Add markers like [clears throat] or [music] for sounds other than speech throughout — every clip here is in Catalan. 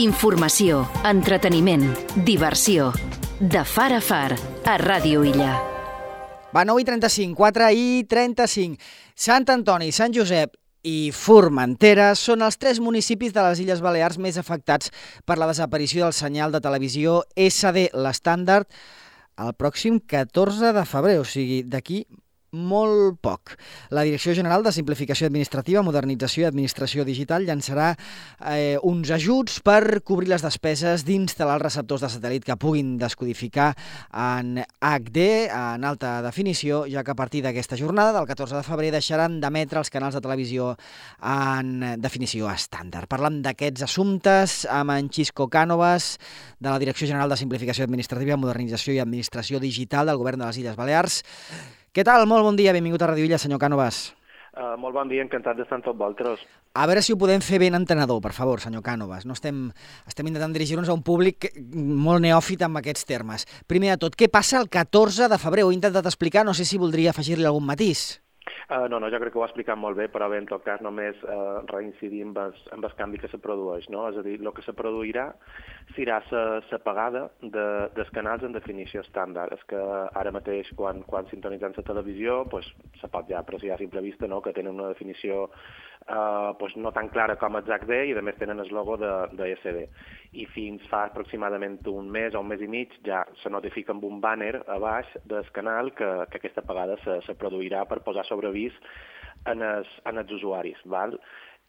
Informació, entreteniment, diversió. De far a far, a Ràdio Illa. Va, 9 i 35, 4 i 35. Sant Antoni, Sant Josep i Formentera són els tres municipis de les Illes Balears més afectats per la desaparició del senyal de televisió SD, l'estàndard, el pròxim 14 de febrer, o sigui, d'aquí molt poc. La Direcció General de Simplificació Administrativa, Modernització i Administració Digital llançarà eh, uns ajuts per cobrir les despeses d'instal·lar els receptors de satèl·lit que puguin descodificar en HD, en alta definició, ja que a partir d'aquesta jornada, del 14 de febrer, deixaran d'emetre els canals de televisió en definició estàndard. Parlant d'aquests assumptes amb en Xisco Cànovas, de la Direcció General de Simplificació Administrativa, Modernització i Administració Digital del Govern de les Illes Balears. Què tal? Molt bon dia, benvingut a Radio Illa, senyor Cànovas. Uh, molt bon dia, encantat d'estar amb tots vosaltres. A veure si ho podem fer ben entenedor, per favor, senyor Cànovas. No estem, estem intentant dirigir-nos a un públic molt neòfit amb aquests termes. Primer de tot, què passa el 14 de febrer? Ho he intentat explicar, no sé si voldria afegir-li algun matís. Uh, no, no, jo crec que ho ha explicat molt bé, però bé, en tot cas només uh, reincidir en el, en el canvi que se produeix, no? És a dir, el que se produirà serà la pagada de, dels canals en definició estàndard. És que ara mateix, quan, quan sintonitzem la televisió, pues, se pot ja apreciar simple vista no? que tenen una definició uh, pues, no tan clara com exact D i a més tenen el logo de, de SD. I fins fa aproximadament un mes o un mes i mig ja se notifica amb un banner a baix del canal que, que aquesta pagada se, se produirà per posar sobre avís en els, en els usuaris. Val?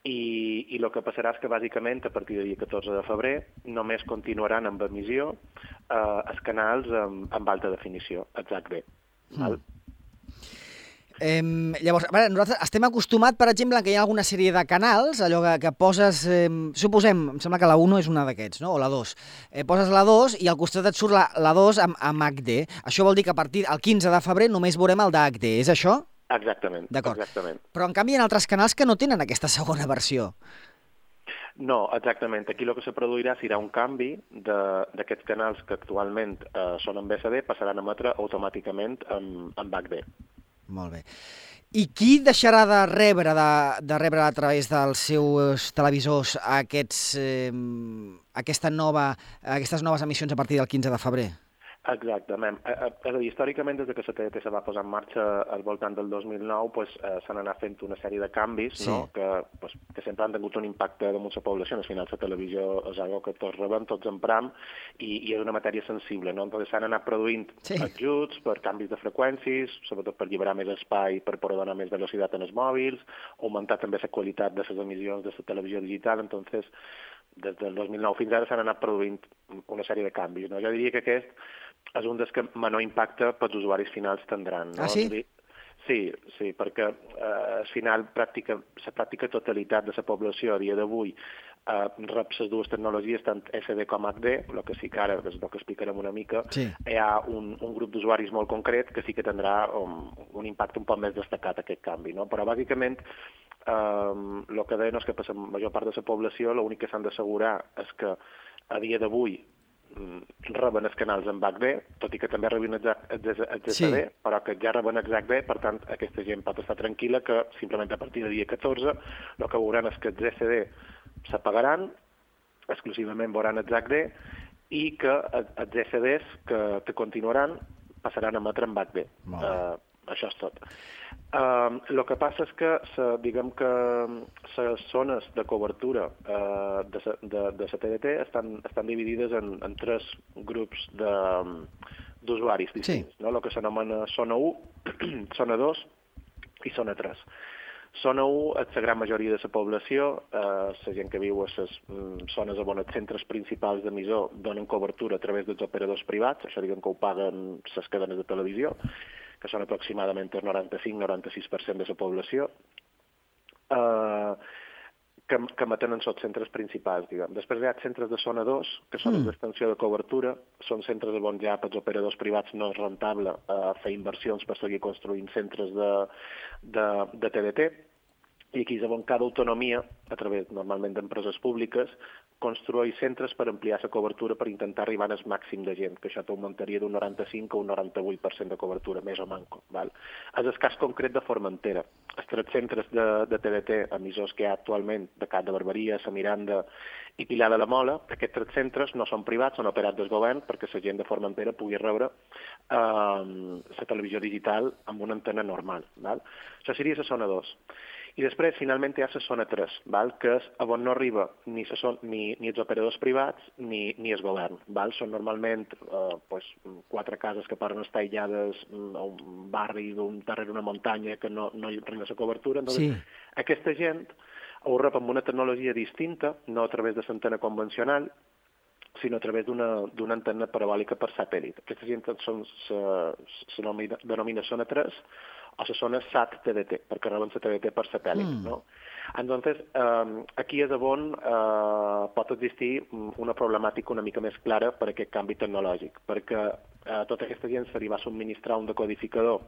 I, i el que passarà és que bàsicament a partir del dia 14 de febrer només continuaran amb emissió eh, els canals amb, amb alta definició, exact bé. Val? Mm. Eh, llavors, veure, nosaltres estem acostumats, per exemple, que hi ha alguna sèrie de canals, allò que, que poses, eh, suposem, em sembla que la 1 és una d'aquests, no? o la 2. Eh, poses la 2 i al costat et surt la, la 2 amb, amb HD. Això vol dir que a partir del 15 de febrer només veurem el d'HD, és això? Exactament. D'acord. Però en canvi hi ha altres canals que no tenen aquesta segona versió. No, exactament. Aquí el que se produirà serà un canvi d'aquests canals que actualment eh, són en BSD, passaran a emetre automàticament amb, amb HD. Molt bé. I qui deixarà de rebre, de, de rebre a través dels seus televisors aquests, eh, aquesta nova, aquestes noves emissions a partir del 15 de febrer? Exactament. Eh, eh, és a dir, històricament, des que la TDT se va posar en marxa al voltant del 2009, pues, eh, s'han anat fent una sèrie de canvis sí. no? que, pues, que sempre han tingut un impacte damunt la població. Al final, la televisió és algo que tots rebem, tots empram, i, i és una matèria sensible. No? Entonces s'han anat produint sí. ajuts per canvis de freqüències, sobretot per alliberar més espai, per poder donar més velocitat en els mòbils, augmentar també la qualitat de les emissions de la televisió digital. Entonces, des del 2009 fins ara s'han anat produint una sèrie de canvis. No? Jo diria que aquest és un dels que menor impacte pels usuaris finals tindran. No? Ah, sí? Sí, sí, perquè eh, al final pràctica, la pràctica totalitat de la població a dia d'avui eh, rep les dues tecnologies, tant SD com HD, el que sí que ara, és el que explicarem una mica, sí. hi ha un, un grup d'usuaris molt concret que sí que tindrà un, un impacte un poc més destacat aquest canvi, no? però bàsicament el eh, que deien és que per la major part de la població l'únic que s'han d'assegurar és que a dia d'avui reben els canals en HD, tot i que també els GSD, sí. però que ja reben XHD, per tant, aquesta gent pot estar tranquil·la que simplement a partir del dia 14 el que veuran és que els GSD s'apagaran, exclusivament veuran XHD, i que els GSDs que, que continuaran passaran a emetre en HD. Uh, això és tot. Uh, el que passa és que, sa, diguem que les zones de cobertura uh, de, de, de la TDT estan, estan dividides en, en tres grups d'usuaris distints. Sí. No? El que s'anomena zona 1, [clears throat] zona 2 i zona 3. Zona 1 és la gran majoria de la població, eh, la gent que viu a les mm, zones on els centres principals d'emissor donen cobertura a través dels operadors privats, això diguem que ho paguen les cadenes de televisió, que són aproximadament el 95-96% de la població, eh, que, que matenen els centres principals, diguem. Després hi ha centres de zona 2, que són mm. d'extensió de cobertura, són centres on ja pels operadors privats no és rentable eh, fer inversions per seguir construint centres de, de, de TDT, i aquí és on cada autonomia, a través normalment d'empreses públiques, construeix centres per ampliar la cobertura per intentar arribar al màxim de gent, que això t'augmentaria d'un 95 a un 98% de cobertura, més o manco. Val? És el cas concret de Formentera. Els tres centres de, de TDT, emissors que hi ha actualment, de Cat de Barberia, La Miranda i Pilar de la Mola, aquests tres centres no són privats, són operats del govern perquè la gent de Formentera pugui rebre eh, la televisió digital amb una antena normal. Val? Això seria la zona 2. I després, finalment, hi ha la zona 3, val? que és on no arriba ni, son, ni, ni els operadors privats ni, ni el govern. Val? Són normalment eh, pues, quatre cases que poden estar aïllades mm, a un barri d'un darrere una muntanya que no, no hi arriba la cobertura. Entonces, sí. Aquesta gent ho rep amb una tecnologia distinta, no a través de l'antena convencional, sinó a través d'una antena parabòlica per satèl·lit. Aquesta gent són, se, se denomina zona 3, o se zona SAT-TDT, perquè reben la TDT per satèl·lit. Mm. No? Entonces, eh, aquí és on eh, pot existir una problemàtica una mica més clara per aquest canvi tecnològic, perquè eh, tota aquesta gent se li va subministrar un decodificador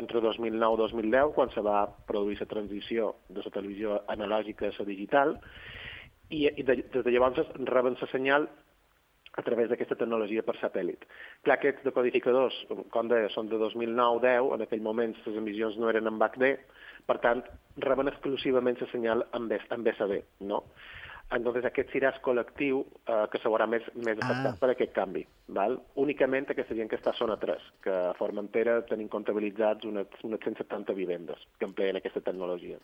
entre 2009 i 2010, quan se va produir la transició de la televisió analògica a la digital, i, i de, des de llavors reben la senyal a través d'aquesta tecnologia per satèl·lit. Clar, aquests decodificadors, com deia, són de 2009-10, en aquell moment les emissions no eren en HD, per tant, reben exclusivament la senyal en, en BSD, no? Entonces, aquest serà el col·lectiu eh, que se veurà més, més afectat ah. per aquest canvi. Val? Únicament aquesta gent que està a zona 3, que a Formentera tenim comptabilitzats unes, unes 170 vivendes que empleen aquesta tecnologia.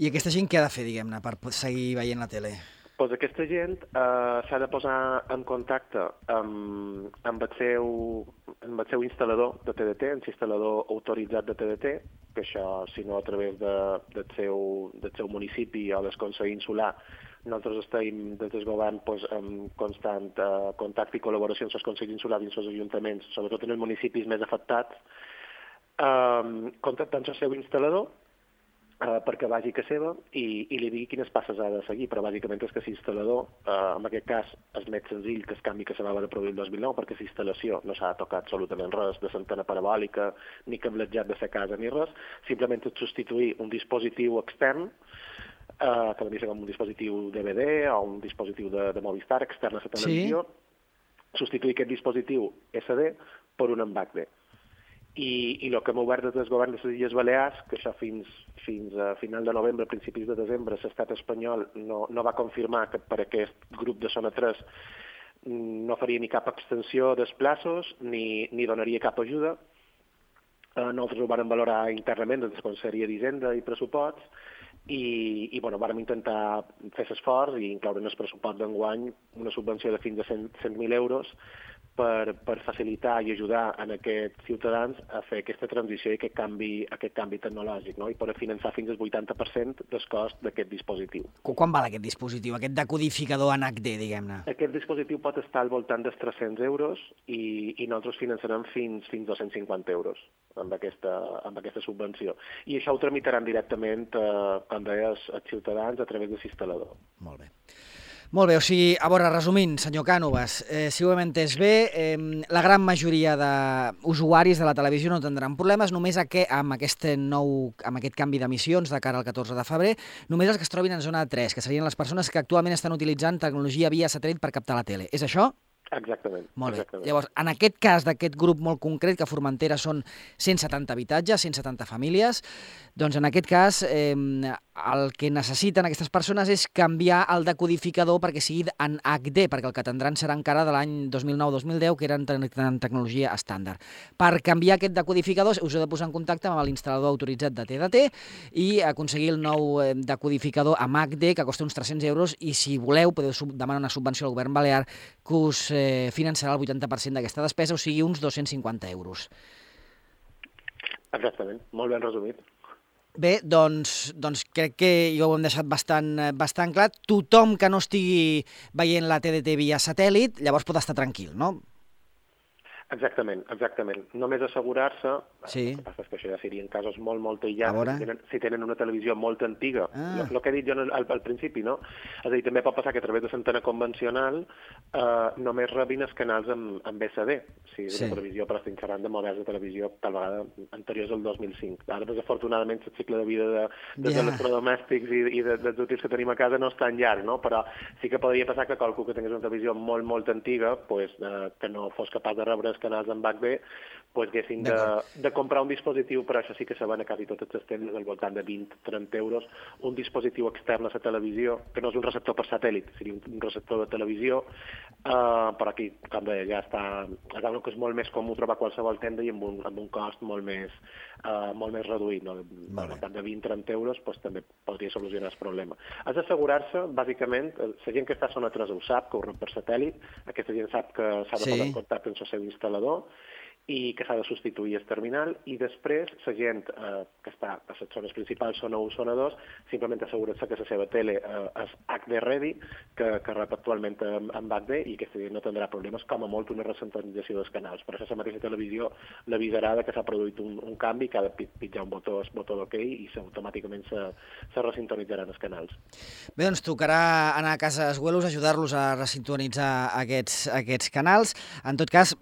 I aquesta gent què ha de fer, diguem-ne, per seguir veient la tele? Pues aquesta gent eh, s'ha de posar en contacte amb, amb, el seu, amb el seu instal·lador de TDT, amb instal·lador autoritzat de TDT, que això, si no a través de, del, seu, del seu municipi o del Consell Insular, nosaltres estem des del govern pues, en constant eh, contacte i col·laboració amb els Consells Insulars i els ajuntaments, sobretot en els municipis més afectats, eh, contactant el seu instal·lador eh, perquè vagi a seva i, i li digui quines passes ha de seguir, però bàsicament és que l'instal·lador, eh, en aquest cas, és més senzill que el canvi que se va de produir el 2009, perquè la instal·lació no s'ha tocat absolutament res de l'antena parabòlica, ni cablejat de la casa, ni res, simplement és substituir un dispositiu extern, eh, que venia com un dispositiu DVD o un dispositiu de, de Movistar extern a la televisió, sí. substituir aquest dispositiu SD per un HD i, i el que hem obert des del govern de les Illes Balears, que això fins, fins a final de novembre, principis de desembre, l'estat espanyol no, no va confirmar que per aquest grup de zona 3 no faria ni cap extensió dels plaços ni, ni donaria cap ajuda. Eh, nosaltres ho vam valorar internament des de la Conselleria d'Hisenda i Pressuposts i, i bueno, vàrem intentar fer l'esforç i incloure en el pressupost d'enguany una subvenció de fins a 100.000 100 euros per, per facilitar i ajudar en aquests ciutadans a fer aquesta transició i aquest canvi, aquest canvi tecnològic, no? i per finançar fins al 80% del cost d'aquest dispositiu. Quan val aquest dispositiu, aquest decodificador en HD, diguem-ne? Aquest dispositiu pot estar al voltant dels 300 euros i, i nosaltres finançarem fins, fins 250 euros amb aquesta, amb aquesta subvenció. I això ho tramitaran directament, eh, com deies, els ciutadans a través de l'instal·lador. Molt bé. Molt bé, o sigui, a veure, resumint, senyor Cànovas, eh, si ho hem entès bé, eh, la gran majoria d'usuaris de la televisió no tindran problemes, només que, amb, aquest nou, amb aquest canvi d'emissions de cara al 14 de febrer, només els que es trobin en zona 3, que serien les persones que actualment estan utilitzant tecnologia via satèl·lit per captar la tele. És això? Exactament. Molt bé. Exactament. Llavors, en aquest cas d'aquest grup molt concret, que a Formentera són 170 habitatges, 170 famílies, doncs en aquest cas eh, el que necessiten aquestes persones és canviar el decodificador perquè sigui en HD, perquè el que tindran serà encara de l'any 2009-2010, que eren en tecnologia estàndard. Per canviar aquest decodificador us heu de posar en contacte amb l'instal·lador autoritzat de TDT i aconseguir el nou eh, decodificador amb HD, que costa uns 300 euros, i si voleu podeu demanar una subvenció al govern balear que us eh, finançarà el 80% d'aquesta despesa, o sigui, uns 250 euros. Exactament, molt ben resumit. Bé, doncs, doncs crec que jo ho hem deixat bastant, eh, bastant clar. Tothom que no estigui veient la TDT via satèl·lit, llavors pot estar tranquil, no? Exactament, exactament. Només assegurar-se, sí. el que passa és que això ja seria en casos molt, molt aïllats, si tenen, si tenen una televisió molt antiga, ah. el, que he dit jo al, al principi, no? És a dir, també pot passar que a través de l'antena convencional eh, només rebin els canals amb, amb BCD, o sigui, sí. una televisió, estic xerrant de models de televisió tal vegada anteriors al 2005. Ara, desafortunadament, el cicle de vida de, de yeah. electrodomèstics i, i de, dels útils que tenim a casa no és tan llarg, no? Però sí que podria passar que qualcú que tingués una televisió molt, molt antiga, pues, eh, que no fos capaç de rebre els canals en B, pues, haguessin de, de comprar un dispositiu, però això sí que se van a quasi totes les tendes al voltant de 20-30 euros, un dispositiu extern a la televisió, que no és un receptor per satèl·lit, seria un, un receptor de televisió, uh, però aquí, com deia, ja està, és una que és molt més comú trobar qualsevol tenda i amb un, amb un cost molt més, uh, molt més reduït, no? al voltant de 20-30 euros, pues, també podria solucionar el problema. Has d'assegurar-se, bàsicament, eh, la gent que està a zona 3 ho sap, que ho rep per satèl·lit, aquesta gent sap que s'ha de sí. posar en contacte amb el seu instal·lador, i que s'ha de substituir el terminal i després la gent eh, que està a les zones principals, zona 1, zona 2, simplement assegura-se que la seva tele eh, és HD ready, que, que rep actualment amb HD i que no tindrà problemes, com a molt una recentralització dels canals. Per això la mateixa televisió l'avisarà que s'ha produït un, un canvi, que ha de pitjar un botó, el botó d'OK i automàticament se, se resintonitzaran els canals. Bé, doncs tocarà anar a casa Esguelos, ajudar-los a resintonitzar aquests, aquests canals. En tot cas,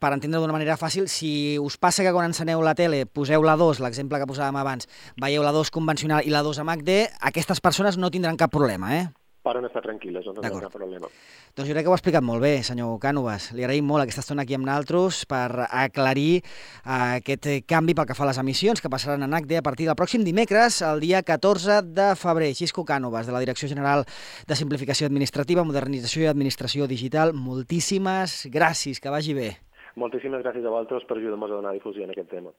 per entendre d'una manera era fàcil. Si us passa que quan enceneu la tele poseu la 2, l'exemple que posàvem abans, veieu la 2 convencional i la 2 amb HD, aquestes persones no tindran cap problema, eh? Poden estar tranquil·les, no tindran cap problema. Doncs jo crec que ho ha explicat molt bé, senyor Cànovas. Li agraïm molt aquesta estona aquí amb naltros per aclarir uh, aquest canvi pel que fa a les emissions que passaran en HD a partir del pròxim dimecres, el dia 14 de febrer. Xisco Cànovas, de la Direcció General de Simplificació Administrativa, Modernització i Administració Digital, moltíssimes gràcies, que vagi bé. Moltíssimes gràcies a vosaltres per ajudar-nos a donar difusió en aquest tema.